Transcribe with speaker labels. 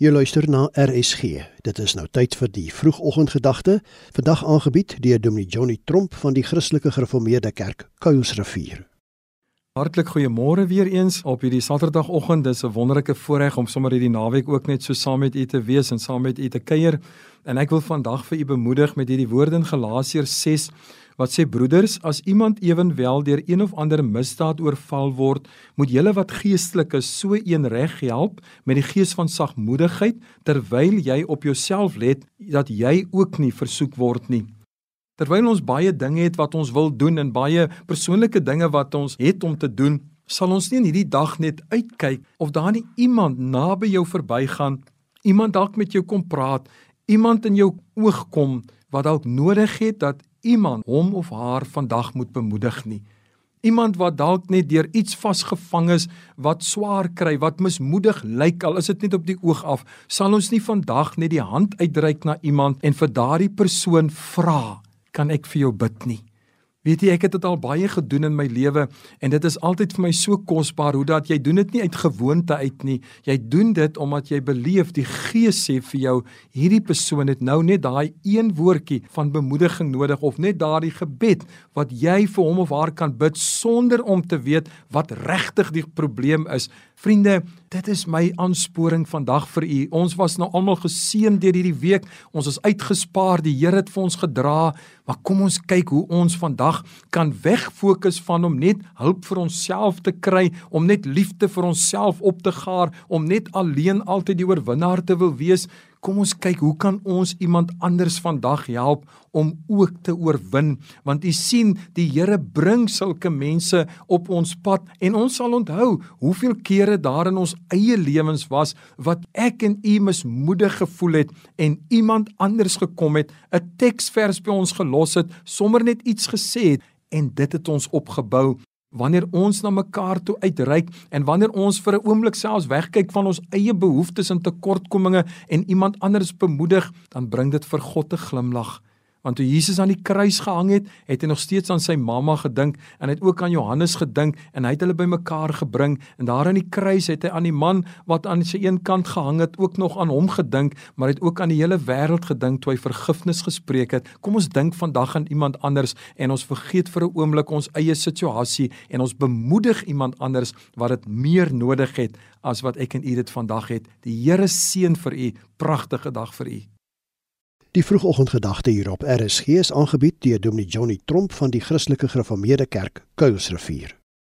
Speaker 1: Jy luister na RSG. Dit is nou tyd vir die vroegoggendgedagte, vandag aangebied deur Dominee Johnny Tromp van die Christelike Gereformeerde Kerk Kuilsrivier.
Speaker 2: Hartlik goeiemôre weer eens op hierdie Saterdagoggend. Dis 'n wonderlike voorreg om sommer hierdie naweek ook net so saam met u te wees en saam met u te kuier. En ek wil vandag vir u bemoedig met hierdie woorde in Galasiërs 6 wat sê broeders, as iemand ewenwel deur een of ander misdaad oorval word, moet julle wat geestelik is so een reg help met die gees van sagmoedigheid terwyl jy op jouself let dat jy ook nie versoek word nie. Terwyl ons baie dinge het wat ons wil doen en baie persoonlike dinge wat ons het om te doen, sal ons nie in hierdie dag net uitkyk of daar nie iemand naby jou verbygaan, iemand dalk met jou kom praat, iemand in jou oog kom wat dalk nodig het dat iemand hom of haar vandag moet bemoedig nie. Iemand wat dalk net deur iets vasgevang is, wat swaar kry, wat mismoedig lyk al is dit net op die oog af, sal ons nie vandag net die hand uitreik na iemand en vir daardie persoon vra, kan ek vir jou bid nie. Weet jy, ek het dit al baie gedoen in my lewe en dit is altyd vir my so kosbaar hoe dat jy doen dit nie uit gewoonte uit nie. Jy doen dit omdat jy beleef die Gees sê vir jou hierdie persoon het nou net daai een woordjie van bemoediging nodig of net daardie gebed wat jy vir hom of haar kan bid sonder om te weet wat regtig die probleem is. Vriende, dit is my aansporing vandag vir u. Ons was nou almal geseën deur hierdie week. Ons is uitgespaar. Die Here het vir ons gedra. Maar kom ons kyk hoe ons vandag kan wegfokus van om net hulp vir onsself te kry, om net liefde vir onsself op te gaar, om net alleen altyd die oorwinnaar te wil wees. Kom ons kyk hoe kan ons iemand anders vandag help om ook te oorwin? Want u sien die Here bring sulke mense op ons pad en ons sal onthou hoeveel kere daar in ons eie lewens was wat ek en u mismoedig gevoel het en iemand anders gekom het 'n teksvers by ons gelos het sommer net iets gesê het en dit het ons opgebou Wanneer ons na mekaar toe uitreik en wanneer ons vir 'n oomblik selfs wegkyk van ons eie behoeftes en tekortkominge en iemand anders bemoedig, dan bring dit vir God 'n glimlag Want toe Jesus aan die kruis gehang het, het hy nog steeds aan sy mamma gedink en hy het ook aan Johannes gedink en hy het hulle bymekaar gebring en daar aan die kruis het hy aan die man wat aan sy een kant gehang het ook nog aan hom gedink, maar hy het ook aan die hele wêreld gedink toe hy vergifnis gespreek het. Kom ons dink vandag aan iemand anders en ons vergeet vir 'n oomblik ons eie situasie en ons bemoedig iemand anders wat dit meer nodig het as wat ek en u dit vandag het. Die Here seën vir u. Pragtige dag vir u.
Speaker 1: Die vroegoggendgedagte hier op RSG is aangebied deur Dominee Johnny Tromp van die Christelike Gereformeerde Kerk Kuilsrivier.